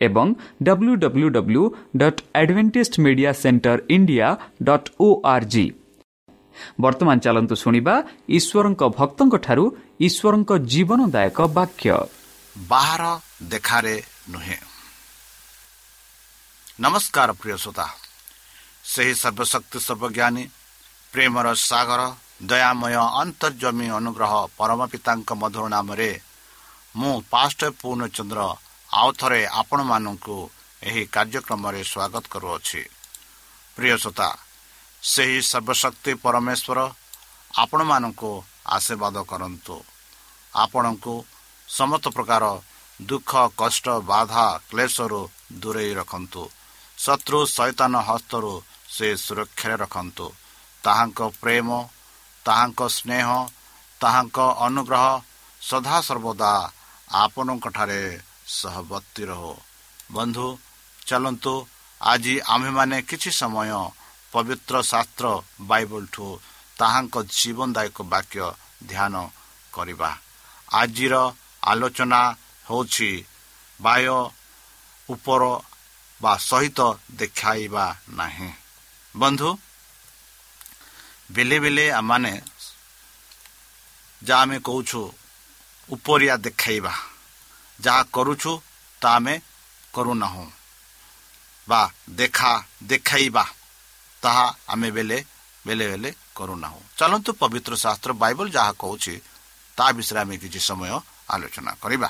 ଏବଂ W W W dot Adventist media centre India dot O R G ବର୍ତ୍ତମାନ ଚାଲନ୍ତୁ ଶୁଣିବା ଈଶ୍ୱରଙ୍କ ଭକ୍ତଙ୍କଠାରୁ ଈଶ୍ୱରଙ୍କ ଜୀବନଦାୟକ ବାକ୍ୟ ବାହାର ଦେଖାରେ ନୁହେଁ ନମସ୍କାର ପ୍ରିୟ ଶ୍ରୋତା ସେହି ସର୍ବଶକ୍ତି ସର୍ବଜ୍ଞାନୀ ପ୍ରେମର ସାଗର ଦୟାମୟ ଅନ୍ତର୍ଜମୀ ଅନୁଗ୍ରହ ପରମ ପିତାଙ୍କ ମଧୁର ନାମରେ ମୁଁ ପାଷ୍ଟ ପୂର୍ଣ୍ଣଚନ୍ଦ୍ର ଆଉ ଥରେ ଆପଣମାନଙ୍କୁ ଏହି କାର୍ଯ୍ୟକ୍ରମରେ ସ୍ୱାଗତ କରୁଅଛି। ପ୍ରିୟ ଶ୍ରୋତା ସେହି ସର୍ବଶକ୍ତି ପରମେଶ୍ୱର ଆପଣମାନଙ୍କୁ ଆଶୀର୍ବାଦ କରନ୍ତୁ। ଆପଣଙ୍କୁ ସମସ୍ତ ପ୍ରକାର ଦୁଃଖ କଷ୍ଟ ବାଧା କ୍ଲେଶରୁ ଦୂରେଇ ରଖନ୍ତୁ। ଶତ୍ରୁ ସୈତାନ ହସ୍ତରୁ ସେ ସୁରକ୍ଷାରେ ରଖନ୍ତୁ। ତାହାଙ୍କ ପ୍ରେମ ତାହାଙ୍କ ସ୍ନେହ ତାହାଙ୍କ ଅନୁଗ୍ରହ ସଦାସର୍ବଦା ଆପଣଙ୍କଠାରେ ସହବର୍ତ୍ତୀ ରହୁ। ବନ୍ଧୁ ଚାଲନ୍ତୁ ଆଜି ଆମ୍ଭେମାନେ କିଛି ସମୟ ପବିତ୍ର ଶାସ୍ତ୍ର ବାଇବଲଠୁ ତାହାଙ୍କ ଜୀବନଦାୟକ ବାକ୍ୟ ଧ୍ୟାନ କରିବା। ଆଜିର ଆଲୋଚନା ହେଉଛି ବାହ୍ୟ ଉପର ବା ସହିତ ଦେଖାଇବା ନାହିଁ। ବନ୍ଧୁ ବିଲେ ବିଲେ ଆମମାନେ ଯାହା ଆମେ କହୁଛୁ ଉପରିଆ ଦେଖାଇବା। ଯାହା କରୁଛୁ ତା ଆମେ କରୁନାହୁଁ ବା ଦେଖା ଦେଖାଇବା ତାହା ଆମେ ବେଲେ ବେଲେ ବେଲେ କରୁନାହୁଁ ଚାଲନ୍ତୁ ପବିତ୍ର ଶାସ୍ତ୍ର ବାଇବଲ ଯାହା କହୁଛି ତା ବିଷୟରେ ଆମେ କିଛି ସମୟ ଆଲୋଚନା କରିବା।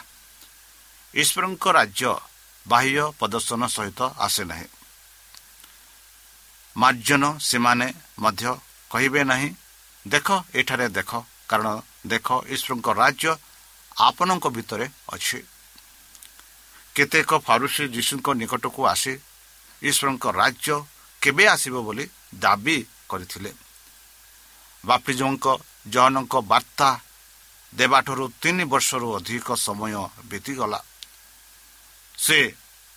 ଈଶ୍ୱରଙ୍କ ରାଜ୍ୟ ବାହ୍ୟ ପ୍ରଦର୍ଶନ ସହିତ ଆସେ ନାହିଁ। ମାର୍ଜନ ସେମାନେ ମଧ୍ୟ କହିବେ ନାହିଁ ଦେଖ ଏଠାରେ ଦେଖ କାରଣ ଦେଖ ଈଶ୍ୱରଙ୍କ ରାଜ୍ୟ ଆପଣଙ୍କ ଭିତରେ ଅଛି। କେତେକ ଫାରୁସି ଯୀଶୁଙ୍କ ନିକଟକୁ ଆସି ଈଶ୍ୱରଙ୍କ ରାଜ୍ୟ କେବେ ଆସିବ ବୋଲି ଦାବି କରିଥିଲେ। ବାପିଜଙ୍କ ଜନଙ୍କ ବାର୍ତ୍ତା ଦେବାଠାରୁ ତିନି ବର୍ଷରୁ ଅଧିକ ସମୟ ବିତିଗଲା। ସେ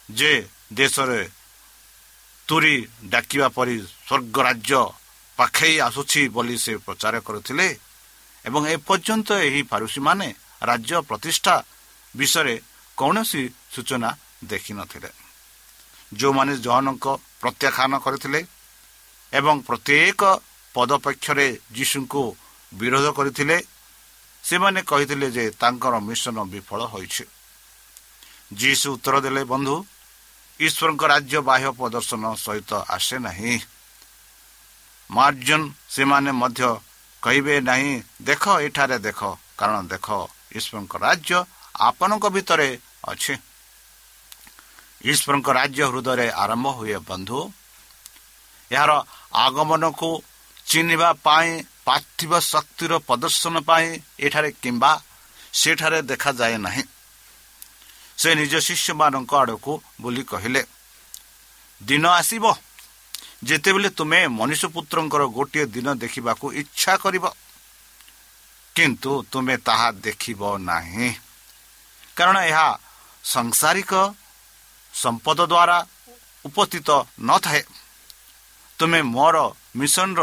ଯେ ଦେଶରେ ତୁରି ଡାକିବା ପରି ସ୍ୱର୍ଗ ରାଜ୍ୟ ପାଖେଇ ଆସୁଛି ବୋଲି ସେ ପ୍ରଚାର କରୁଥିଲେ ଏବଂ ଏପର୍ଯ୍ୟନ୍ତ ଏହି ଫାରୁସିମାନେ ରାଜ୍ୟ ପ୍ରତିଷ୍ଠା ବିଷୟରେ କୌଣସି ସୂଚନା ଦେଖିନଥିଲେ ଯେଉଁମାନେ ଜହନଙ୍କ ପ୍ରତ୍ୟାଖ୍ୟାନ କରିଥିଲେ ଏବଂ ପ୍ରତ୍ୟେକ ପଦପକ୍ଷରେ ଯୀଶୁଙ୍କୁ ବିରୋଧ କରିଥିଲେ ସେମାନେ କହିଥିଲେ ଯେ ତାଙ୍କର ମିଶନ ବିଫଳ ହୋଇଛି। ଯୀଶୁ ଉତ୍ତର ଦେଲେ ବନ୍ଧୁ ଈଶ୍ୱରଙ୍କ ରାଜ୍ୟ ବାହ୍ୟ ପ୍ରଦର୍ଶନ ସହିତ ଆସେ ନାହିଁ। ମାର୍ଜନ ସେମାନେ ମଧ୍ୟ କହିବେ ନାହିଁ ଦେଖ ଏଠାରେ ଦେଖ କାରଣ ଦେଖ ଈଶ୍ୱରଙ୍କ ରାଜ୍ୟ ଆପଣଙ୍କ ଭିତରେ ଅଛି। ଈଶ୍ୱରଙ୍କ ରାଜ୍ୟ ହୃଦୟରେ ଆରମ୍ଭ ହୁଏ ବନ୍ଧୁ। ଏହାର ଆଗମନକୁ ଚିହ୍ନିବା ପାଇଁ ପାର୍ଥିବ ଶକ୍ତିର ପ୍ରଦର୍ଶନ ପାଇଁ ଏଠାରେ କିମ୍ବା ସେଠାରେ ଦେଖାଯାଏ ନାହିଁ। ସେ ନିଜ ଶିଷ୍ୟମାନଙ୍କ ଆଡ଼କୁ ବୋଲି କହିଲେ ଦିନ ଆସିବ। ଯେତେବେଳେ ତୁମେ ମନୁଷ୍ୟ ପୁତ୍ରଙ୍କର ଗୋଟିଏ ଦିନ ଦେଖିବାକୁ ଇଚ୍ଛା କରିବ। କିନ୍ତୁ ତୁମେ ତାହା ଦେଖିବ ନାହିଁ। କାରଣ ଏହା ସଂସାରିକ ସମ୍ପଦ ଦ୍ୱାରା ଉପସ୍ଥିତ ନଥାଏ। ତୁମେ ମୋର ମିଶନର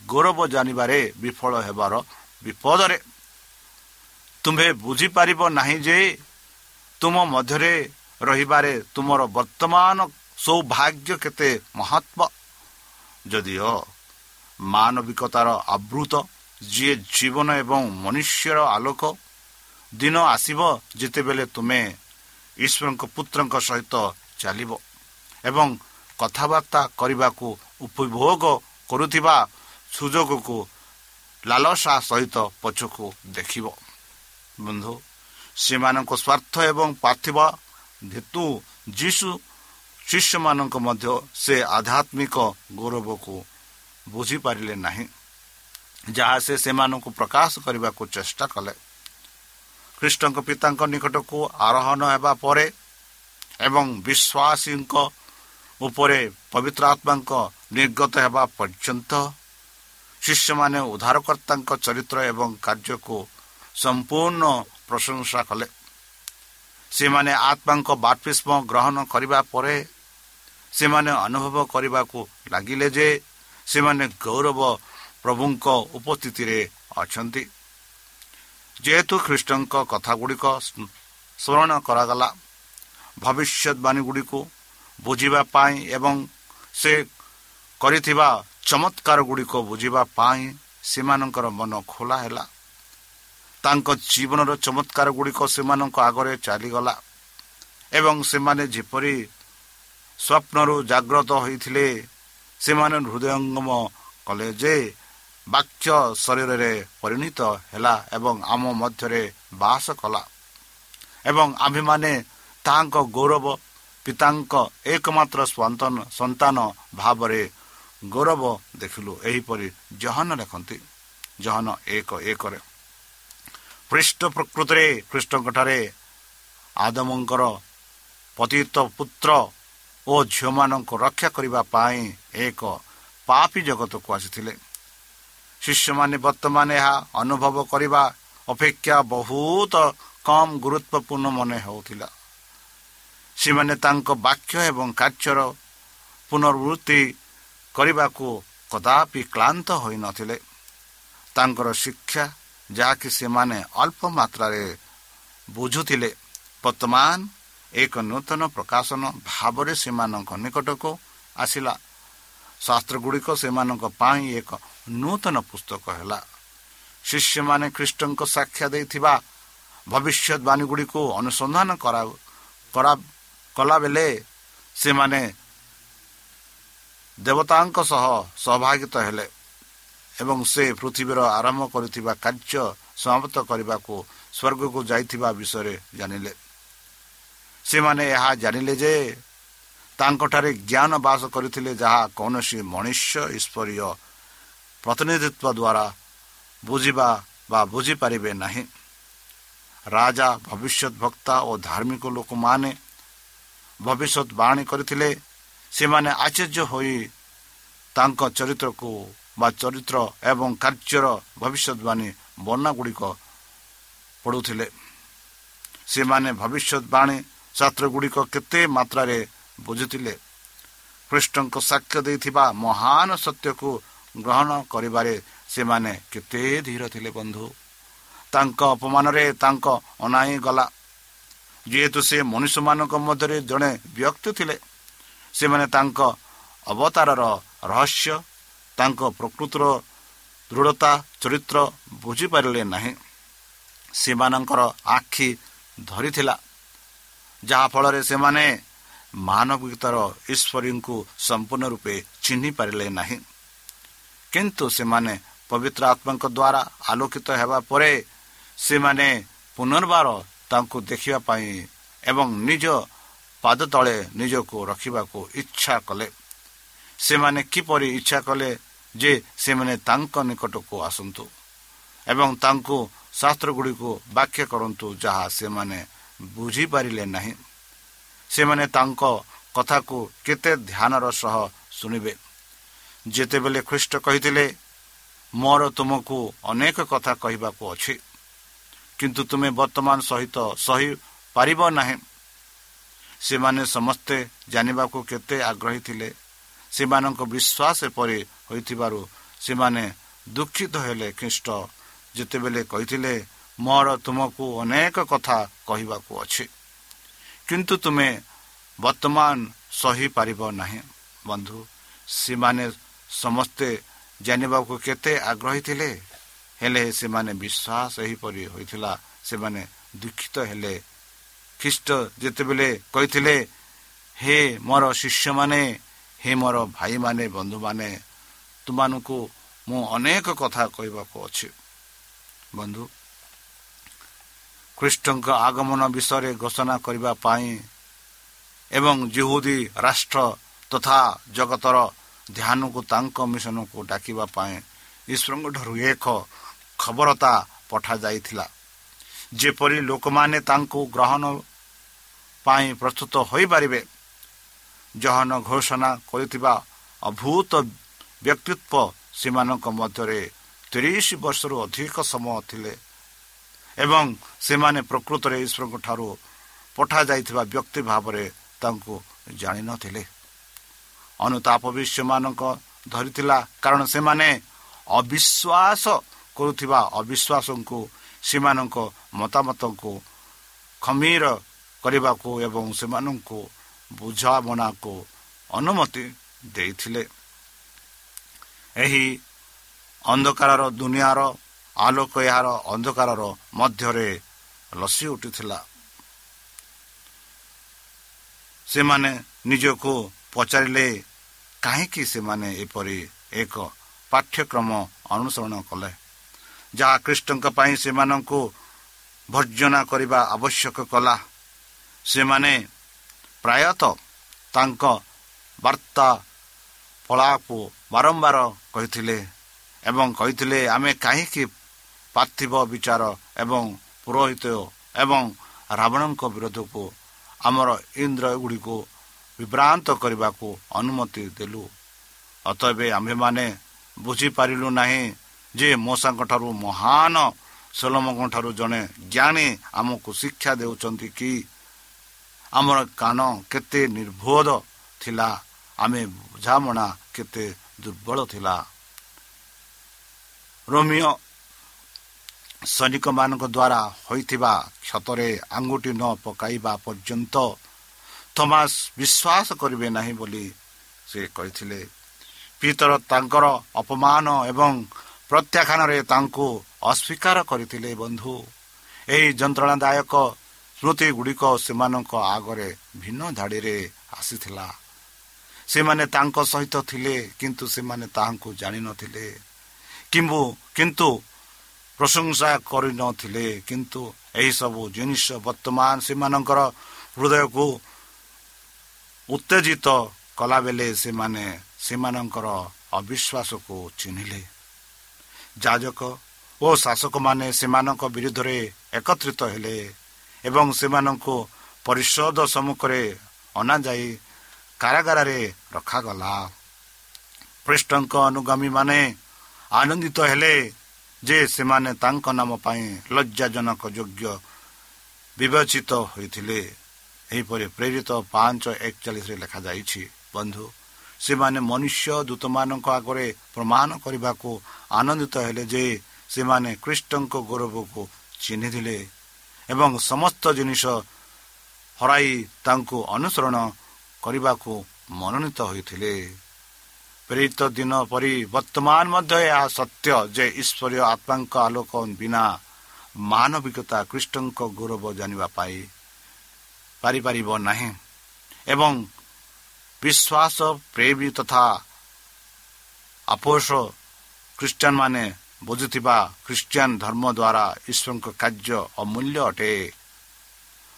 ଗୌରବ ଜାଣିବାରେ ବିଫଳ ହେବାର ବିପଦରେ। ତୁମ୍ଭେ ବୁଝିପାରିବ ନାହିଁ ଯେ ତୁମ ମଧ୍ୟରେ ରହିବାରେ ତୁମର ବର୍ତ୍ତମାନ ସୌଭାଗ୍ୟ କେତେ ମହତ୍ଵ ଯଦିଓ ମାନବିକତାର ଆବୃତ ଯିଏ ଜୀବନ ଏବଂ ମନୁଷ୍ୟର ଆଲୋକ ଦିନ ଆସିବ ଯେତେବେଳେ ତୁମେ ଈଶ୍ୱରଙ୍କ ପୁତ୍ରଙ୍କ ସହିତ ଚାଲିବ ଏବଂ କଥାବାର୍ତ୍ତା କରିବାକୁ ଉପଭୋଗ କରୁଥିବା ସୁଯୋଗକୁ ଲାଲସା ସହିତ ପଛକୁ ଦେଖିବ। ବନ୍ଧୁ ସେମାନଙ୍କ ସ୍ୱାର୍ଥ ଏବଂ ପାର୍ଥିବ ହେତୁ ଯୀଶୁ ଶିଷ୍ୟମାନଙ୍କ ମଧ୍ୟ ସେ ଆଧ୍ୟାତ୍ମିକ ଗୌରବକୁ ବୁଝିପାରିଲେ ନାହିଁ। ଯାହା ସେ ସେମାନଙ୍କୁ ପ୍ରକାଶ କରିବାକୁ ଚେଷ୍ଟା କଲେ। ଖ୍ରୀଷ୍ଟଙ୍କ ପିତାଙ୍କ ନିକଟକୁ ଆରୋହଣ ହେବା ପରେ ଏବଂ ବିଶ୍ୱାସୀଙ୍କ ଉପରେ ପବିତ୍ର ଆତ୍ମାଙ୍କ ନିର୍ଗତ ହେବା ପର୍ଯ୍ୟନ୍ତ ଶିଷ୍ୟମାନେ ଉଦ୍ଧାରକର୍ତ୍ତାଙ୍କ ଚରିତ୍ର ଏବଂ କାର୍ଯ୍ୟକୁ ସମ୍ପୂର୍ଣ୍ଣ ପ୍ରଶଂସା କଲେ। ସେମାନେ ଆତ୍ମାଙ୍କ ବାପିଷ୍ମ ଗ୍ରହଣ କରିବା ପରେ ସେମାନେ ଅନୁଭବ କରିବାକୁ ଲାଗିଲେ ଯେ ସେମାନେ ଗୌରବ ପ୍ରଭୁଙ୍କ ଉପସ୍ଥିତିରେ ଅଛନ୍ତି। ଯେହେତୁ ଖ୍ରୀଷ୍ଟଙ୍କ କଥାଗୁଡ଼ିକ ସ୍ମରଣ କରାଗଲା ଭବିଷ୍ୟତବାଣୀ ଗୁଡ଼ିକୁ ବୁଝିବା ପାଇଁ ଏବଂ ସେ କରିଥିବା ଚମତ୍କାର ଗୁଡ଼ିକ ବୁଝିବା ପାଇଁ ସେମାନଙ୍କର ମନ ଖୋଲା ହେଲା। ତାଙ୍କ ଜୀବନର ଚମତ୍କାର ଗୁଡ଼ିକ ସେମାନଙ୍କ ଆଗରେ ଚାଲିଗଲା ଏବଂ ସେମାନେ ଯେପରି ସ୍ୱପ୍ନରୁ ଜାଗ୍ରତ ହୋଇଥିଲେ ସେମାନେ ହୃଦୟଙ୍ଗମ କଲେ ଯେ ବାକ୍ୟ ଶରୀରରେ ପରିଣତ ହେଲା ଏବଂ ଆମ ମଧ୍ୟରେ ବାସ କଲା। ଏବଂ ଆମ୍ଭେମାନେ ତାହାଙ୍କ ଗୌରବ ପିତାଙ୍କ ଏକମାତ୍ର ସନ୍ତାନ ଭାବରେ ଗୌରବ ଦେଖିଲୁ। ଏହିପରି ଜହନ ଲେଖନ୍ତି। ଜହନ ଏକ ଏକରେ। ପୃଷ୍ଠ ପ୍ରକୃତିରେ କୃଷ୍ଣଙ୍କଠାରେ ଆଦମଙ୍କର ପତିତ ପୁତ୍ର ଓ ଝିଅମାନଙ୍କୁ ରକ୍ଷା କରିବା ପାଇଁ ଏକ ପାପି ଜଗତକୁ ଆସିଥିଲେ। ଶିଷ୍ୟମାନେ ବର୍ତ୍ତମାନ ଏହା ଅନୁଭବ କରିବା ଅପେକ୍ଷା ବହୁତ କମ୍ ଗୁରୁତ୍ୱପୂର୍ଣ୍ଣ ମନେ ହେଉଥିଲା ସେମାନେ ତାଙ୍କ ବାକ୍ୟ ଏବଂ କାର୍ଯ୍ୟର ପୁନର୍ବୃତ୍ତି କରିବାକୁ କଦାପି କ୍ଳାନ୍ତ ହୋଇନଥିଲେ ତାଙ୍କର ଶିକ୍ଷା ଯାହାକି ସେମାନେ ଅଳ୍ପ ମାତ୍ରାରେ ବୁଝୁଥିଲେ ବର୍ତ୍ତମାନ ଏକ ନୂତନ ପ୍ରକାଶନ ଭାବରେ ସେମାନଙ୍କ ନିକଟକୁ ଆସିଲା ଶାସ୍ତ୍ରଗୁଡ଼ିକ ସେମାନଙ୍କ ପାଇଁ ଏକ ନୂତନ ପୁସ୍ତକ ହେଲା। ଶିଷ୍ୟମାନେ ଖ୍ରୀଷ୍ଟଙ୍କ ସାକ୍ଷା ଦେଇଥିବା ଭବିଷ୍ୟତବାଣୀ ଗୁଡ଼ିକୁ ଅନୁସନ୍ଧାନ କଲାବେଳେ ସେମାନେ ଦେବତାଙ୍କ ସହ ସହଭାଗିତ ହେଲେ ଏବଂ ସେ ପୃଥିବୀର ଆରମ୍ଭ କରିଥିବା କାର୍ଯ୍ୟ ସମାପ୍ତ କରିବାକୁ ସ୍ୱର୍ଗକୁ ଯାଇଥିବା ବିଷୟରେ ଜାଣିଲେ। ସେମାନେ ଏହା ଜାଣିଲେ ଯେ ତାଙ୍କଠାରେ ଜ୍ଞାନ ବାସ କରିଥିଲେ ଯାହା କୌଣସି ମନୁଷ୍ୟ ଈଶ୍ୱରୀୟ ପ୍ରତିନିଧିତ୍ୱ ଦ୍ୱାରା ବୁଝିବା ବା ବୁଝିପାରିବେ ନାହିଁ। ରାଜା ଭବିଷ୍ୟତ ବକ୍ତା ଓ ଧାର୍ମିକ ଲୋକମାନେ ଭବିଷ୍ୟତ ବାଣୀ କରିଥିଲେ ସେମାନେ ଆଶ୍ଚର୍ଯ୍ୟ ହୋଇ ତାଙ୍କ ଚରିତ୍ରକୁ ବା ଚରିତ୍ର ଏବଂ କାର୍ଯ୍ୟର ଭବିଷ୍ୟତବାଣୀ ବର୍ଣ୍ଣାଗୁଡ଼ିକ ପଢ଼ୁଥିଲେ। ସେମାନେ ଭବିଷ୍ୟତବାଣୀ ଶାସ୍ତ୍ରଗୁଡ଼ିକ କେତେ ମାତ୍ରାରେ ବୁଝୁଥିଲେ। ଖ୍ରୀଷ୍ଟଙ୍କ ସାକ୍ଷ୍ୟ ଦେଇଥିବା ମହାନ ସତ୍ୟକୁ ଗ୍ରହଣ କରିବାରେ ସେମାନେ କେତେ ଧୀର ଥିଲେ ବନ୍ଧୁ। ତାଙ୍କ ଅପମାନରେ ତାଙ୍କ ଅନାଇ ଗଲା। ଯେହେତୁ ସେ ମନୁଷ୍ୟମାନଙ୍କ ମଧ୍ୟରେ ଜଣେ ବ୍ୟକ୍ତି ଥିଲେ ସେମାନେ ତାଙ୍କ ଅବତାରର ରହସ୍ୟ ତାଙ୍କ ପ୍ରକୃତିର ଦୃଢ଼ତା ଚରିତ୍ର ବୁଝିପାରିଲେ ନାହିଁ। ସେମାନଙ୍କର ଆଖି ଧରିଥିଲା। ଯାହାଫଳରେ ସେମାନେ ମାନବିକତାର ଈଶ୍ୱରୀଙ୍କୁ ସମ୍ପୂର୍ଣ୍ଣ ରୂପେ ଚିହ୍ନି ପାରିଲେ ନାହିଁ କିନ୍ତୁ ସେମାନେ ପବିତ୍ର ଆତ୍ମାଙ୍କ ଦ୍ୱାରା ଆଲୋକିତ ହେବା ପରେ ସେମାନେ ପୁନର୍ବାର ତାଙ୍କୁ ଦେଖିବା ପାଇଁ ଏବଂ ନିଜ ପାଦ ତଳେ ନିଜକୁ ରଖିବାକୁ ଇଚ୍ଛା କଲେ ସେମାନେ କିପରି ଇଚ୍ଛା କଲେ ଯେ ସେମାନେ ତାଙ୍କ ନିକଟକୁ ଆସନ୍ତୁ ଏବଂ ତାଙ୍କୁ ଶାସ୍ତ୍ରଗୁଡ଼ିକୁ ବାକ୍ୟ କରନ୍ତୁ ଯାହା ସେମାନେ ବୁଝିପାରିଲେ ନାହିଁ ସେମାନେ ତାଙ୍କ କଥାକୁ କେତେ ଧ୍ୟାନର ସହ ଶୁଣିବେ। ଯେତେବେଳେ ଖ୍ରୀଷ୍ଟ କହିଥିଲେ ମୋର ତୁମକୁ ଅନେକ କଥା କହିବାକୁ ଅଛି କିନ୍ତୁ ତୁମେ ବର୍ତ୍ତମାନ ସହିତ ସହି ପାରିବ ନାହିଁ। ସେମାନେ ସମସ୍ତେ ଜାଣିବାକୁ କେତେ ଆଗ୍ରହୀ ଥିଲେ। ସେମାନଙ୍କ ବିଶ୍ୱାସ ଏପରି ହୋଇଥିବାରୁ ସେମାନେ ଦୁଃଖିତ ହେଲେ ଖ୍ରୀଷ୍ଟ। ଯେତେବେଳେ କହିଥିଲେ ମୋର ତୁମକୁ ଅନେକ କଥା କହିବାକୁ ଅଛି କିନ୍ତୁ ତୁମେ ବର୍ତ୍ତମାନ ସହିପାରିବ ନାହିଁ। ବନ୍ଧୁ ସେମାନେ ସମସ୍ତେ ଜାଣିବାକୁ କେତେ ଆଗ୍ରହୀ ଥିଲେ। ହେଲେ ସେମାନେ ବିଶ୍ୱାସ ଏହିପରି ହୋଇଥିଲା ସେମାନେ ଦୁଃଖିତ ହେଲେ। ଖ୍ରୀଷ୍ଟ ଯେତେବେଳେ କହିଥିଲେ ହେ ମୋର ଶିଷ୍ୟମାନେ ହେ ମୋର ଭାଇମାନେ ବନ୍ଧୁମାନେ ତୁମମାନଙ୍କୁ ମୁଁ ଅନେକ କଥା କହିବାକୁ ଅଛି। ବନ୍ଧୁ ଖ୍ରୀଷ୍ଟଙ୍କ ଆଗମନ ବିଷୟରେ ଘୋଷଣା କରିବା ପାଇଁ ଏବଂ ଜିହୁଦୀ ରାଷ୍ଟ୍ର ତଥା ଜଗତର ଧ୍ୟାନକୁ ତାଙ୍କ ମିଶନକୁ ଡାକିବା ପାଇଁ ଈଶ୍ୱରଙ୍କଠାରୁ ଏକ ଖବରତା ପଠାଯାଇଥିଲା। ଯେପରି ଲୋକମାନେ ତାଙ୍କୁ ଗ୍ରହଣ ପାଇଁ ପ୍ରସ୍ତୁତ ହୋଇପାରିବେ ଜହନ ଘୋଷଣା କରିଥିବା ଅଭୂତ ବ୍ୟକ୍ତିତ୍ୱ ସେମାନଙ୍କ ମଧ୍ୟରେ ତିରିଶ ବର୍ଷରୁ ଅଧିକ ସମୟ ଥିଲେ। ଏବଂ ସେମାନେ ପ୍ରକୃତରେ ଈଶ୍ୱରଙ୍କ ଠାରୁ ପଠାଯାଇଥିବା ବ୍ୟକ୍ତି ଭାବରେ ତାଙ୍କୁ ଜାଣିନଥିଲେ। ଅନୁତାପ ବି ସେମାନଙ୍କ ଧରିଥିଲା କାରଣ ସେମାନେ ଅବିଶ୍ୱାସ କରୁଥିବା ଅବିଶ୍ୱାସଙ୍କୁ ସେମାନଙ୍କ ମତାମତଙ୍କୁ ଖମିର କରିବାକୁ ଏବଂ ସେମାନଙ୍କୁ ବୁଝାମଣାକୁ ଅନୁମତି ଦେଇଥିଲେ। ଏହି ଅନ୍ଧକାରର ଦୁନିଆର ଆଲୋକ ଏହାର ଅନ୍ଧକାରର ମଧ୍ୟରେ ଲସି ଉଠିଥିଲା। ସେମାନେ ନିଜକୁ ପଚାରିଲେ କାହିଁକି ସେମାନେ ଏପରି ଏକ ପାଠ୍ୟକ୍ରମ ଅନୁସରଣ କଲେ? ଯାହା ଖ୍ରୀଷ୍ଟଙ୍କ ପାଇଁ ସେମାନଙ୍କୁ ଭର୍ଜନା କରିବା ଆବଶ୍ୟକ କଲା। ସେମାନେ ପ୍ରାୟତଃ ତାଙ୍କ ବାର୍ତ୍ତା ଫଳାକୁ ବାରମ୍ବାର କହିଥିଲେ ଏବଂ କହିଥିଲେ ଆମେ କାହିଁକି ପାର୍ଥିବ ବିଚାର ଏବଂ ପୁରୋହିତ ଏବଂ ରାବଣଙ୍କ ବିରୋଧକୁ ଆମର ଇନ୍ଦ୍ର ଗୁଡ଼ିକୁ ବିଭ୍ରାନ୍ତ କରିବାକୁ ଅନୁମତି ଦେଲୁ। ଅତଏବ ଆମ୍ଭେମାନେ ବୁଝିପାରିଲୁ ନାହିଁ ଯେ ମଶାଙ୍କ ଠାରୁ ମହାନ ସୋଲମଙ୍କ ଠାରୁ ଜଣେ ଜ୍ଞାନୀ ଆମକୁ ଶିକ୍ଷା ଦେଉଛନ୍ତି କି? ଆମର କାନ କେତେ ନିର୍ଭୋଧ ଥିଲା ଆମେ ବୁଝାମଣା କେତେ ଦୁର୍ବଳ ଥିଲା। ରୋମିଓ ସୈନିକମାନଙ୍କ ଦ୍ୱାରା ହୋଇଥିବା କ୍ଷତରେ ଆଙ୍ଗୁଠି ନ ପକାଇବା ପର୍ଯ୍ୟନ୍ତ ଥମାସ ବିଶ୍ୱାସ କରିବେ ନାହିଁ ବୋଲି ସେ କହିଥିଲେ। ପିତର ତାଙ୍କର ଅପମାନ ଏବଂ ପ୍ରତ୍ୟାଖ୍ୟାନରେ ତାଙ୍କୁ ଅସ୍ୱୀକାର କରିଥିଲେ ବନ୍ଧୁ। ଏହି ଯନ୍ତ୍ରଣାଦାୟକ ସ୍ମୃତି ଗୁଡ଼ିକ ସେମାନଙ୍କ ଆଗରେ ଭିନ୍ନ ଧାଡ଼ିରେ ଆସିଥିଲା। ସେମାନେ ତାଙ୍କ ସହିତ ଥିଲେ କିନ୍ତୁ ସେମାନେ ତାହାଙ୍କୁ ଜାଣିନଥିଲେ। କିମ୍ବୁ କିନ୍ତୁ ପ୍ରଶଂସା କରିନଥିଲେ। କିନ୍ତୁ ଏହିସବୁ ଜିନିଷ ବର୍ତ୍ତମାନ ସେମାନଙ୍କର ହୃଦୟକୁ ଉତ୍ତେଜିତ କଲାବେଳେ ସେମାନେ ସେମାନଙ୍କର ଅବିଶ୍ୱାସକୁ ଚିହ୍ନିଲେ। ଯାଜକ ଓ ଶାସକମାନେ ସେମାନଙ୍କ ବିରୁଦ୍ଧରେ ଏକତ୍ରିତ ହେଲେ ଏବଂ ସେମାନଙ୍କୁ ପରିଷଦ ସମ୍ମୁଖରେ ଅଣାଯାଇ କାରାଗାରରେ ରଖାଗଲା। ଖ୍ରୀଷ୍ଟଙ୍କ ଅନୁଗାମୀମାନେ ଆନନ୍ଦିତ ହେଲେ ଯେ ସେମାନେ ତାଙ୍କ ନାମ ପାଇଁ ଲଜ୍ଜାଜନକ ଯୋଗ୍ୟ ବିବେଚିତ ହୋଇଥିଲେ। ଏହିପରି ପ୍ରେରିତ ପାଞ୍ଚ ଏକଚାଳିଶରେ ଲେଖାଯାଇଛି ବନ୍ଧୁ ସେମାନେ ମନୁଷ୍ୟ ଦୂତମାନଙ୍କ ଆଗରେ ପ୍ରମାଣ କରିବାକୁ ଆନନ୍ଦିତ ହେଲେ ଯେ ସେମାନେ ଖ୍ରୀଷ୍ଟଙ୍କ ଗୌରବକୁ ଚିହ୍ନିଥିଲେ ଏବଂ ସମସ୍ତ ଜିନିଷ ହରାଇ ତାଙ୍କୁ ଅନୁସରଣ କରିବାକୁ ମନୋନୀତ ହୋଇଥିଲେ। ପ୍ରେରିତ ଦିନ ପରି ବର୍ତ୍ତମାନ ମଧ୍ୟ ଏହା ସତ୍ୟ ଯେ ଈଶ୍ୱରୀୟ ଆତ୍ମାଙ୍କ ଆଲୋକ ବିନା ମାନବିକତା ଖ୍ରୀଷ୍ଟଙ୍କ ଗୌରବ ଜାଣିବା ପାଇଁ ପାରିପାରିବ ନାହିଁ ଏବଂ ବିଶ୍ୱାସ ପ୍ରେମୀ ତଥା ଆପୋଷ ଖ୍ରୀଷ୍ଟିଆନ ମାନେ ବୁଝୁଥିବା ଖ୍ରୀଷ୍ଟିଆନ ଧର୍ମ ଦ୍ୱାରା ଈଶ୍ୱରଙ୍କ କାର୍ଯ୍ୟ ଅମୂଲ୍ୟ ଅଟେ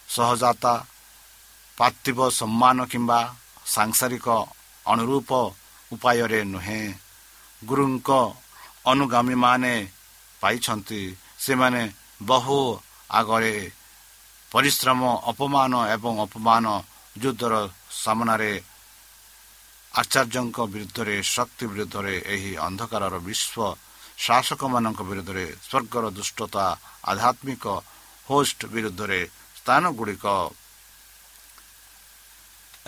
ସହଜାତା ପାର୍ଥିବ ସମ୍ମାନ କିମ୍ବା ସାଂସାରିକ ଅନୁରୂପ ଉପାୟରେ ନୁହେଁ। ଗୁରୁଙ୍କ ଅନୁଗାମୀମାନେ ପାଇଛନ୍ତି ସେମାନେ ବହୁ ଆଗରେ ପରିଶ୍ରମ ଅପମାନ ଏବଂ ଅପମାନ ଯୁଦ୍ଧର ସାମନାରେ ଆଚାର୍ଯ୍ୟଙ୍କ ବିରୁଦ୍ଧରେ ଶକ୍ତି ବିରୁଦ୍ଧରେ ଏହି ଅନ୍ଧକାରର ବିଶ୍ୱ ଶାସକମାନଙ୍କ ବିରୁଦ୍ଧରେ ସ୍ୱର୍ଗର ଦୁଷ୍ଟତା ଆଧ୍ୟାତ୍ମିକ ହୋଷ୍ଟ ବିରୁଦ୍ଧରେ ସ୍ଥାନ ଗୁଡ଼ିକ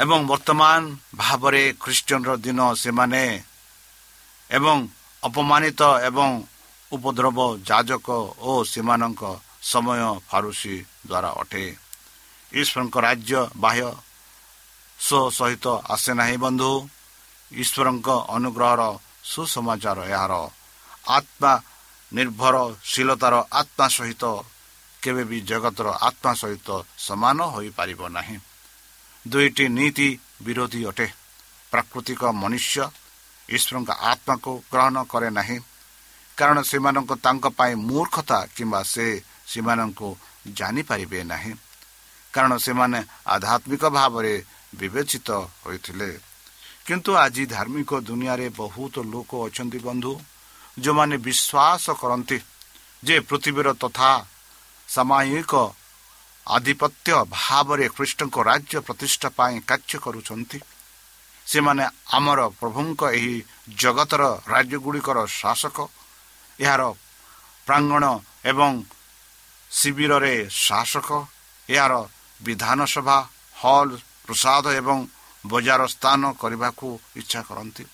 ଏବଂ ବର୍ତ୍ତମାନ ଭାବରେ ଖ୍ରୀଷ୍ଟିୟନର ଦିନ ସେମାନେ ଏବଂ ଅପମାନିତ ଏବଂ ଉପଦ୍ରବ ଯାଜକ ଓ ସେମାନଙ୍କ ସମୟ ଫାରୁସି ଦ୍ୱାରା ଅଟେ ଈଶ୍ୱରଙ୍କ ରାଜ୍ୟ ବାହ୍ୟ ସ୍ୱ ସହିତ ଆସେ ନାହିଁ ବନ୍ଧୁ ଈଶ୍ୱରଙ୍କ ଅନୁଗ୍ରହର ସୁସମାଚାର ଏହାର ଆତ୍ମା ନିର୍ଭରଶୀଳତାର ଆତ୍ମା ସହିତ କେବେ ବି ଜଗତର ଆତ୍ମା ସହିତ ସମାନ ହୋଇପାରିବ ନାହିଁ ଦୁଇଟି ନୀତି ବିରୋଧୀ ଅଟେ। ପ୍ରାକୃତିକ ମନୁଷ୍ୟ ଈଶ୍ୱରଙ୍କ ଆତ୍ମାକୁ ଗ୍ରହଣ କରେ ନାହିଁ। କାରଣ ସେମାନଙ୍କ ତାଙ୍କ ପାଇଁ ମୂର୍ଖତା କିମ୍ବା ସେ ସେମାନଙ୍କୁ ଜାଣିପାରିବେ ନାହିଁ। କାରଣ ସେମାନେ ଆଧ୍ୟାତ୍ମିକ ଭାବରେ ବିବେଚିତ ହୋଇଥିଲେ। କିନ୍ତୁ ଆଜି ଧାର୍ମିକ ଦୁନିଆରେ ବହୁତ ଲୋକ ଅଛନ୍ତି ବନ୍ଧୁ ଯେଉଁମାନେ ବିଶ୍ୱାସ କରନ୍ତି ଯେ ପୃଥିବୀର ତଥା ସାମୟିକ ଆଧିପତ୍ୟ ଭାବରେ ଖ୍ରୀଷ୍ଟଙ୍କ ରାଜ୍ୟ ପ୍ରତିଷ୍ଠା ପାଇଁ କାର୍ଯ୍ୟ କରୁଛନ୍ତି। ସେମାନେ ଆମର ପ୍ରଭୁଙ୍କ ଏହି ଜଗତର ରାଜ୍ୟଗୁଡ଼ିକର ଶାସକ। ଏହାର ପ୍ରାଙ୍ଗଣ ଏବଂ ଶିବିରରେ ଶାସକ। ଏହାର ବିଧାନସଭା ହଲ୍ ପ୍ରସାଦ ଏବଂ ବଜାର ସ୍ଥାନ କରିବାକୁ ଇଚ୍ଛା କରନ୍ତି।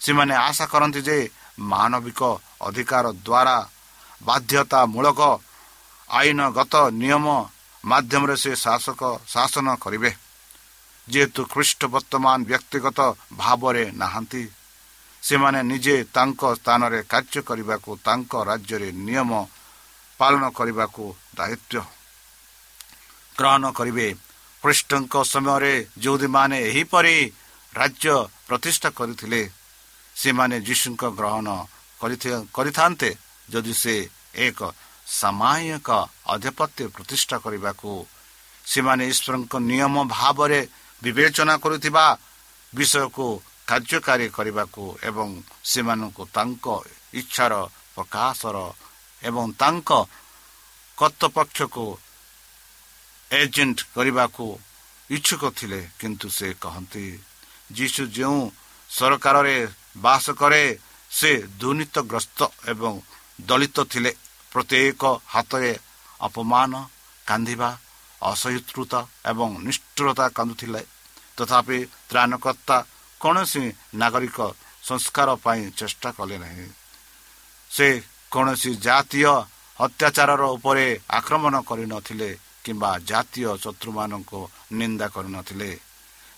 ସେମାନେ ଆଶା କରନ୍ତି ଯେ ମାନବିକ ଅଧିକାର ଦ୍ୱାରା ବାଧ୍ୟତାମୂଳକ ଆଇନଗତ ନିୟମ ମାଧ୍ୟମରେ ସେ ଶାସକ ଶାସନ କରିବେ। ଯେହେତୁ ଖ୍ରୀଷ୍ଟ ବର୍ତ୍ତମାନ ବ୍ୟକ୍ତିଗତ ଭାବରେ ନାହାନ୍ତି ସେମାନେ ନିଜେ ତାଙ୍କ ସ୍ଥାନରେ କାର୍ଯ୍ୟ କରିବାକୁ ତାଙ୍କ ରାଜ୍ୟରେ ନିୟମ ପାଳନ କରିବାକୁ ଦାୟିତ୍ୱ ଗ୍ରହଣ କରିବେ। ଖ୍ରୀଷ୍ଟଙ୍କ ସମୟରେ ଯେଉଁଦୀମାନେ ଏହିପରି ରାଜ୍ୟ ପ୍ରତିଷ୍ଠା କରିଥିଲେ ସେମାନେ ଯୀଶୁଙ୍କ ଗ୍ରହଣ କରିଥାନ୍ତେ ଯଦି ସେ ଏକ ସାମାୟିକ ଆଧିପତ୍ୟ ପ୍ରତିଷ୍ଠା କରିବାକୁ ସେମାନେ ଈଶ୍ୱରଙ୍କ ନିୟମ ଭାବରେ ବିବେଚନା କରୁଥିବା ବିଷୟକୁ କାର୍ଯ୍ୟକାରୀ କରିବାକୁ ଏବଂ ସେମାନଙ୍କୁ ତାଙ୍କ ଇଚ୍ଛାର ପ୍ରକାଶର ଏବଂ ତାଙ୍କ କର୍ତ୍ତପକ୍ଷକୁ ଏଜେଣ୍ଟ କରିବାକୁ ଇଚ୍ଛୁକ ଥିଲେ କିନ୍ତୁ ସେ କହନ୍ତି ଯୀଶୁ ଯେଉଁ ସରକାରରେ ବାସ କରେ ସେ ଦୁର୍ନୀତିଗ୍ରସ୍ତ ଏବଂ ଦଳିତ ଥିଲେ ପ୍ରତ୍ୟେକ ହାତରେ ଅପମାନ କାନ୍ଦିବା ଅସହିଷ୍ଣୁତା ଏବଂ ନିଷ୍ଠୁରତା କାନ୍ଦୁଥିଲେ। ତଥାପି ତ୍ରାଣକର୍ତ୍ତା କୌଣସି ନାଗରିକ ସଂସ୍କାର ପାଇଁ ଚେଷ୍ଟା କଲେ ନାହିଁ। ସେ କୌଣସି ଜାତୀୟ ଅତ୍ୟାଚାରର ଉପରେ ଆକ୍ରମଣ କରିନଥିଲେ କିମ୍ବା ଜାତୀୟ ଶତ୍ରୁମାନଙ୍କୁ ନିନ୍ଦା କରିନଥିଲେ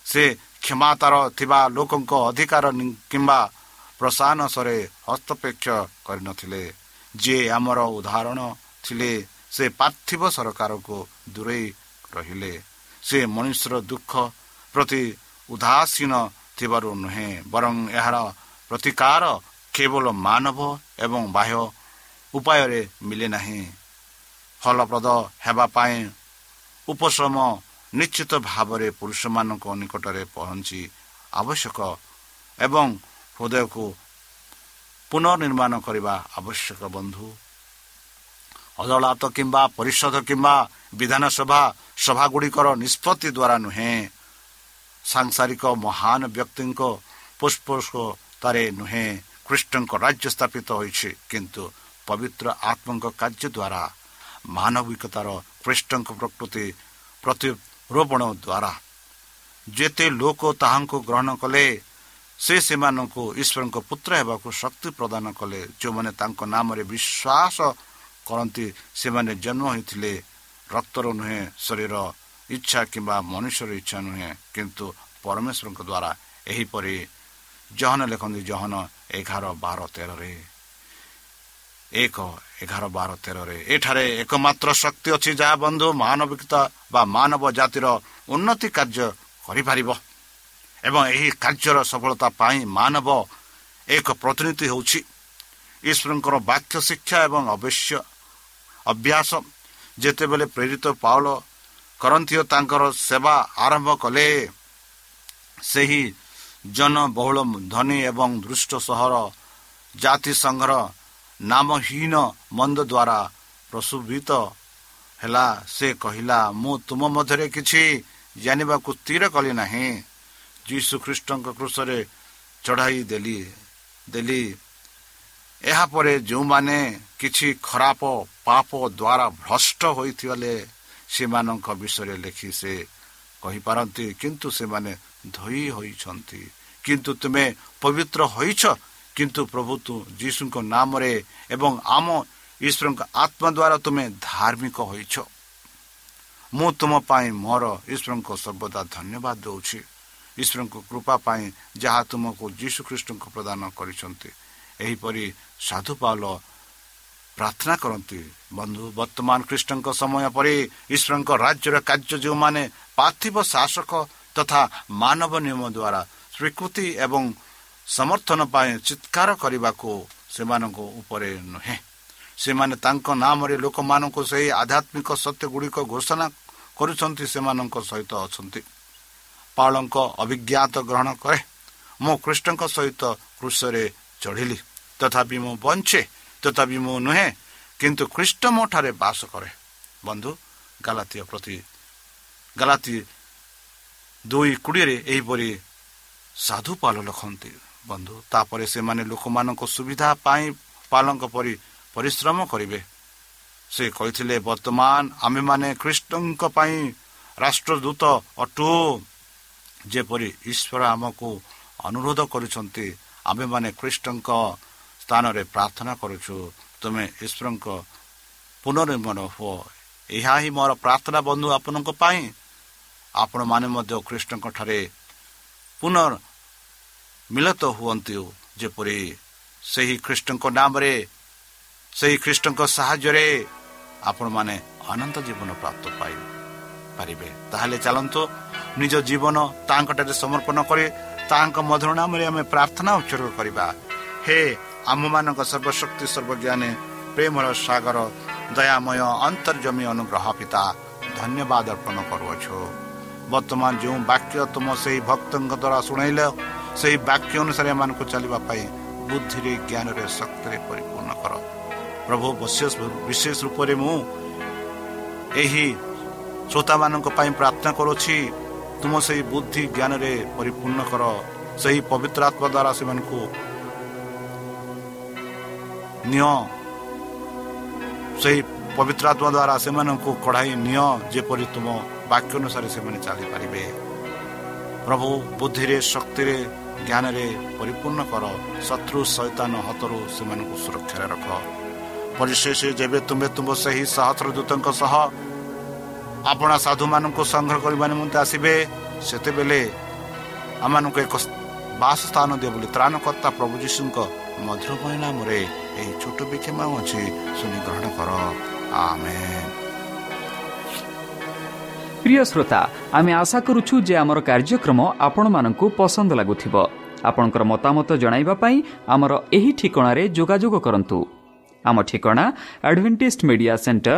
ସେ କ୍ଷମାତାର ଥିବା ଲୋକଙ୍କ ଅଧିକାର କିମ୍ବା ପ୍ରଶାସନରେ ହସ୍ତପେକ୍ଷ କରିନଥିଲେ ଯିଏ ଆମର ଉଦାହରଣ ଥିଲେ ସେ ପାର୍ଥିବ ସରକାରକୁ ଦୂରେଇ ରହିଲେ। ସେ ମଣିଷର ଦୁଃଖ ପ୍ରତି ଉଦାସୀନ ଥିବାରୁ ନୁହେଁ ବରଂ ଏହାର ପ୍ରତିକାର କେବଳ ମାନବ ଏବଂ ବାହ୍ୟ ଉପାୟରେ ମିଳେ ନାହିଁ। ଫଳପ୍ରଦ ହେବା ପାଇଁ ଉପଶ୍ରମ ନିଶ୍ଚିତ ଭାବରେ ପୁରୁଷମାନଙ୍କ ନିକଟରେ ପହଞ୍ଚି ଆବଶ୍ୟକ ଏବଂ ହୃଦୟକୁ ପୁନର୍ନିର୍ମାଣ କରିବା ଆବଶ୍ୟକ ବନ୍ଧୁ ଅଦାଲତ କିମ୍ବା ପରିଷଦ କିମ୍ବା ବିଧାନସଭା ସଭାଗୁଡ଼ିକର ନିଷ୍ପତ୍ତି ଦ୍ୱାରା ନୁହେଁ ସାଂସାରିକ ମହାନ ବ୍ୟକ୍ତିଙ୍କ ପୁଷ୍ପତାରେ ନୁହେଁ ଖ୍ରୀଷ୍ଟଙ୍କ ରାଜ୍ୟ ସ୍ଥାପିତ ହୋଇଛି କିନ୍ତୁ ପବିତ୍ର ଆତ୍ମଙ୍କ କାର୍ଯ୍ୟ ଦ୍ୱାରା ମାନବିକତାର ଖ୍ରୀଷ୍ଟଙ୍କ ପ୍ରକୃତି ପ୍ରତିରୋପଣ ଦ୍ୱାରା ଯେତେ ଲୋକ ତାହାଙ୍କୁ ଗ୍ରହଣ କଲେ ସେ ସେମାନଙ୍କୁ ଈଶ୍ୱରଙ୍କ ପୁତ୍ର ହେବାକୁ ଶକ୍ତି ପ୍ରଦାନ କଲେ। ଯେଉଁମାନେ ତାଙ୍କ ନାମରେ ବିଶ୍ୱାସ କରନ୍ତି ସେମାନେ ଜନ୍ମ ହୋଇଥିଲେ ରକ୍ତର ନୁହେଁ ଶରୀର ଇଚ୍ଛା କିମ୍ବା ମନୁଷ୍ୟର ଇଚ୍ଛା ନୁହେଁ କିନ୍ତୁ ପରମେଶ୍ୱରଙ୍କ ଦ୍ୱାରା ଏହିପରି ଜହନ ଲେଖନ୍ତି ଜହନ ଏଗାର ବାର ତେରରେ। ଏକ ଏଗାର ବାର ତେରରେ ଏଠାରେ ଏକମାତ୍ର ଶକ୍ତି ଅଛି ଯାହା ବନ୍ଧୁ ମାନବିକତା ବା ମାନବ ଜାତିର ଉନ୍ନତି କାର୍ଯ୍ୟ କରିପାରିବ। ଏବଂ ଏହି କାର୍ଯ୍ୟର ସଫଳତା ପାଇଁ ମାନବ ଏକ ପ୍ରତିନିଧି ହେଉଛି। ଈଶ୍ୱରଙ୍କର ବାକ୍ୟ ଶିକ୍ଷା ଏବଂ ଅବଶ୍ୟ ଅଭ୍ୟାସ। ଯେତେବେଳେ ପ୍ରେରିତ ପାଉଲ କରନ୍ତି ତାଙ୍କର ସେବା ଆରମ୍ଭ କଲେ ସେହି ଜନବହୁଳ ଧନୀ ଏବଂ ଦୃଷ୍ଟ ସହର ଜାତିସଂଘର ନାମହୀନ ମନ୍ଦ ଦ୍ୱାରା ପ୍ରସୁଭିତ ହେଲା। ସେ କହିଲା ମୁଁ ତୁମ ମଧ୍ୟରେ କିଛି ଜାଣିବାକୁ ସ୍ଥିର କଲି ନାହିଁ। ଯୀଶୁ ଖ୍ରୀଷ୍ଟଙ୍କ କୃଷରେ ଚଢ଼ାଇ ଦେଲି ଦେଲି। ଏହାପରେ ଯେଉଁମାନେ କିଛି ଖରାପ ପାପ ଦ୍ୱାରା ଭ୍ରଷ୍ଟ ହୋଇଥିଲେ ସେମାନଙ୍କ ବିଷୟରେ ଲେଖି ସେ କହିପାରନ୍ତି କିନ୍ତୁ ସେମାନେ ଧୋଇ ହୋଇଛନ୍ତି। କିନ୍ତୁ ତୁମେ ପବିତ୍ର ହୋଇଛ କିନ୍ତୁ ପ୍ରଭୁ ତୁ ଯୀଶୁଙ୍କ ନାମରେ ଏବଂ ଆମ ଈଶ୍ୱରଙ୍କ ଆତ୍ମା ଦ୍ୱାରା ତୁମେ ଧାର୍ମିକ ହୋଇଛ। ମୁଁ ତୁମ ପାଇଁ ମୋର ଈଶ୍ୱରଙ୍କ ସର୍ବଦା ଧନ୍ୟବାଦ ଦେଉଛି। ଈଶ୍ୱରଙ୍କ କୃପା ପାଇଁ ଯାହା ତୁମକୁ ଯୀଶୁ ଖ୍ରୀଷ୍ଟଙ୍କୁ ପ୍ରଦାନ କରିଛନ୍ତି। ଏହିପରି ସାଧୁ ପାଉଲ ପ୍ରାର୍ଥନା କରନ୍ତି ବନ୍ଧୁ ବର୍ତ୍ତମାନ ଖ୍ରୀଷ୍ଟଙ୍କ ସମୟ ପରେ ଈଶ୍ୱରଙ୍କ ରାଜ୍ୟର କାର୍ଯ୍ୟ ଯେଉଁମାନେ ପାର୍ଥିବ ଶାସକ ତଥା ମାନବ ନିୟମ ଦ୍ୱାରା ସ୍ୱୀକୃତି ଏବଂ ସମର୍ଥନ ପାଇଁ ଚିତ୍କାର କରିବାକୁ ସେମାନଙ୍କ ଉପରେ ନୁହେଁ। ସେମାନେ ତାଙ୍କ ନାମରେ ଲୋକମାନଙ୍କୁ ସେହି ଆଧ୍ୟାତ୍ମିକ ସତ୍ୟ ଗୁଡ଼ିକ ଘୋଷଣା କରୁଛନ୍ତି ସେମାନଙ୍କ ସହିତ ଅଛନ୍ତି। ପାଳଙ୍କ ଅଭିଜ୍ଞାତ ଗ୍ରହଣ କରେ। ମୁଁ କୃଷ୍ଣଙ୍କ ସହିତ କୃଷରେ ଚଢ଼ିଲି। ତଥାପି ମୁଁ ବଞ୍ଚେ ତଥାପି ମୁଁ ନୁହେଁ କିନ୍ତୁ ଖ୍ରୀଷ୍ଟ ମୋ ଠାରେ ବାସ କରେ। ବନ୍ଧୁ ଗାଲାତୀୟ ପ୍ରତି ଗାଲାତି ଦୁଇ କୋଡ଼ିଏରେ ଏହିପରି ସାଧୁ ପାଲ ଲେଖନ୍ତି। ବନ୍ଧୁ ତାପରେ ସେମାନେ ଲୋକମାନଙ୍କ ସୁବିଧା ପାଇଁ ପାଲଙ୍କ ପରି ପରିଶ୍ରମ କରିବେ। ସେ କହିଥିଲେ ବର୍ତ୍ତମାନ ଆମେମାନେ ଖ୍ରୀଷ୍ଟଙ୍କ ପାଇଁ ରାଷ୍ଟ୍ରଦୂତ ଅଟୁ ଯେପରି ଈଶ୍ୱର ଆମକୁ ଅନୁରୋଧ କରୁଛନ୍ତି ଆମେମାନେ ଖ୍ରୀଷ୍ଟଙ୍କ ସ୍ଥାନରେ ପ୍ରାର୍ଥନା କରୁଛୁ ତୁମେ ଈଶ୍ୱରଙ୍କ ପୁନର୍ନିର୍ମାଣ ହୁଅ। ଏହା ହିଁ ମୋର ପ୍ରାର୍ଥନା ବନ୍ଧୁ ଆପଣଙ୍କ ପାଇଁ। ଆପଣମାନେ ମଧ୍ୟ ଖ୍ରୀଷ୍ଟଙ୍କ ଠାରେ ପୁନଃ ମିଳିତ ହୁଅନ୍ତି। ଯେପରି ସେହି ଖ୍ରୀଷ୍ଟଙ୍କ ନାମରେ ସେହି ଖ୍ରୀଷ୍ଟଙ୍କ ସାହାଯ୍ୟରେ ଆପଣମାନେ ଅନନ୍ତ ଜୀବନ ପ୍ରାପ୍ତ ପାଇ ପାରିବେ। ତାହେଲେ ଚାଲନ୍ତୁ ନିଜ ଜୀବନ ତାଙ୍କଠାରେ ସମର୍ପଣ କରି ତାଙ୍କ ମଧୁର ନାମରେ ଆମେ ପ୍ରାର୍ଥନା ଉତ୍ସର୍ଗ କରିବା। ହେ ଆମମାନଙ୍କ ସର୍ବଶକ୍ତି ସର୍ବଜ୍ଞାନୀ ପ୍ରେମର ସାଗର ଦୟାମୟ ଅନ୍ତର୍ଜମୀ ଅନୁଗ୍ରହ ପିତା ଧନ୍ୟବାଦ ଅର୍ପଣ କରୁଅଛୁ। ବର୍ତ୍ତମାନ ଯେଉଁ ବାକ୍ୟ ତୁମ ସେହି ଭକ୍ତଙ୍କ ଦ୍ୱାରା ଶୁଣାଇଲ ସେହି ବାକ୍ୟ ଅନୁସାରେ ଏମାନଙ୍କୁ ଚାଲିବା ପାଇଁ ବୁଦ୍ଧିରେ ଜ୍ଞାନରେ ଶକ୍ତିରେ ପରିପୂର୍ଣ୍ଣ କର। ପ୍ରଭୁ ବିଶେଷ ରୂପରେ ମୁଁ ଏହି ଶ୍ରୋତାମାନଙ୍କ ପାଇଁ ପ୍ରାର୍ଥନା କରୁଛି ତୁମ ସେହି ବୁଦ୍ଧି ଜ୍ଞାନରେ ପରିପୂର୍ଣ୍ଣ କର। ସେହି ପବିତ୍ର ଆତ୍ମା ଦ୍ୱାରା ସେମାନଙ୍କୁ ନିଅ। ସେହି ପବିତ୍ର ଆତ୍ମା ଦ୍ୱାରା ସେମାନଙ୍କୁ କଢ଼ାଇ ନିଅ ଯେପରି ତୁମ ବାକ୍ୟ ଅନୁସାରେ ସେମାନେ ଚାଲିପାରିବେ। ପ୍ରଭୁ ବୁଦ୍ଧିରେ ଶକ୍ତିରେ ଜ୍ଞାନରେ ପରିପୂର୍ଣ୍ଣ କର। ଶତ୍ରୁ ସୈତାନ ହାତରୁ ସେମାନଙ୍କୁ ସୁରକ୍ଷାରେ ରଖ। ପରିଶେଷ ଯେବେ ତୁମେ ତୁମ ସେହି ସହସ୍ର ଦୂତଙ୍କ ସହ ଆପଣା ସାଧୁମାନଙ୍କୁ ସଂଗ୍ରହ କରିବା ନିମନ୍ତେ ଆସିବେ ସେତେବେଳେ ଆମମାନଙ୍କୁ ଏକ ବାସସ୍ଥାନ ଦିଅ ବୋଲି ତ୍ରାଣକର୍ତ୍ତା ପ୍ରଭୁ ଯୀଶୁଙ୍କ ମଧୁର ପରିଣାମରେ ଏହି ଛୋଟ ବିକ୍ଷମା ଅଛି ଶୁଣି ଗ୍ରହଣ କର। ଆମେ ପ୍ରିୟ ଶ୍ରୋତା ଆମେ ଆଶା କରୁଛୁ ଯେ ଆମର କାର୍ଯ୍ୟକ୍ରମ ଆପଣମାନଙ୍କୁ ପସନ୍ଦ ଲାଗୁଥିବ। ଆପଣଙ୍କର ମତାମତ ଜଣାଇବା ପାଇଁ ଆମର ଏହି ଠିକଣାରେ ଯୋଗାଯୋଗ କରନ୍ତୁ। ଆମ ଠିକଣା Adventist media centre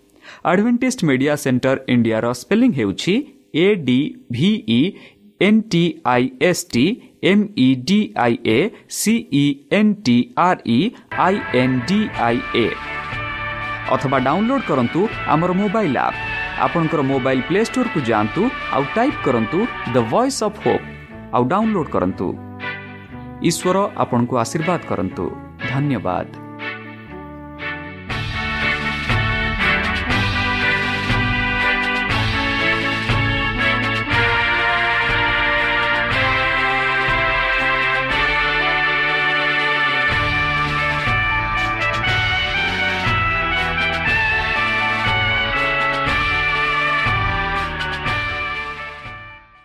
Adventist media centre ଇଣ୍ଡିଆର ସ୍ପେଲିଂ ହେଉଛି A D V E N T I S T M E D I A C E N T R E I N D I A ଅଥବା download କରନ୍ତୁ ଆମର mobile app. ଆପଣଙ୍କର mobile play ଷ୍ଟୋର୍କୁ ଯାଆନ୍ତୁ ଆଉ type କରନ୍ତୁ the voice of hope ଆଉ download କରନ୍ତୁ। ଈଶ୍ୱର ଆପଣଙ୍କୁ ଆଶୀର୍ବାଦ କରନ୍ତୁ। ଧନ୍ୟବାଦ।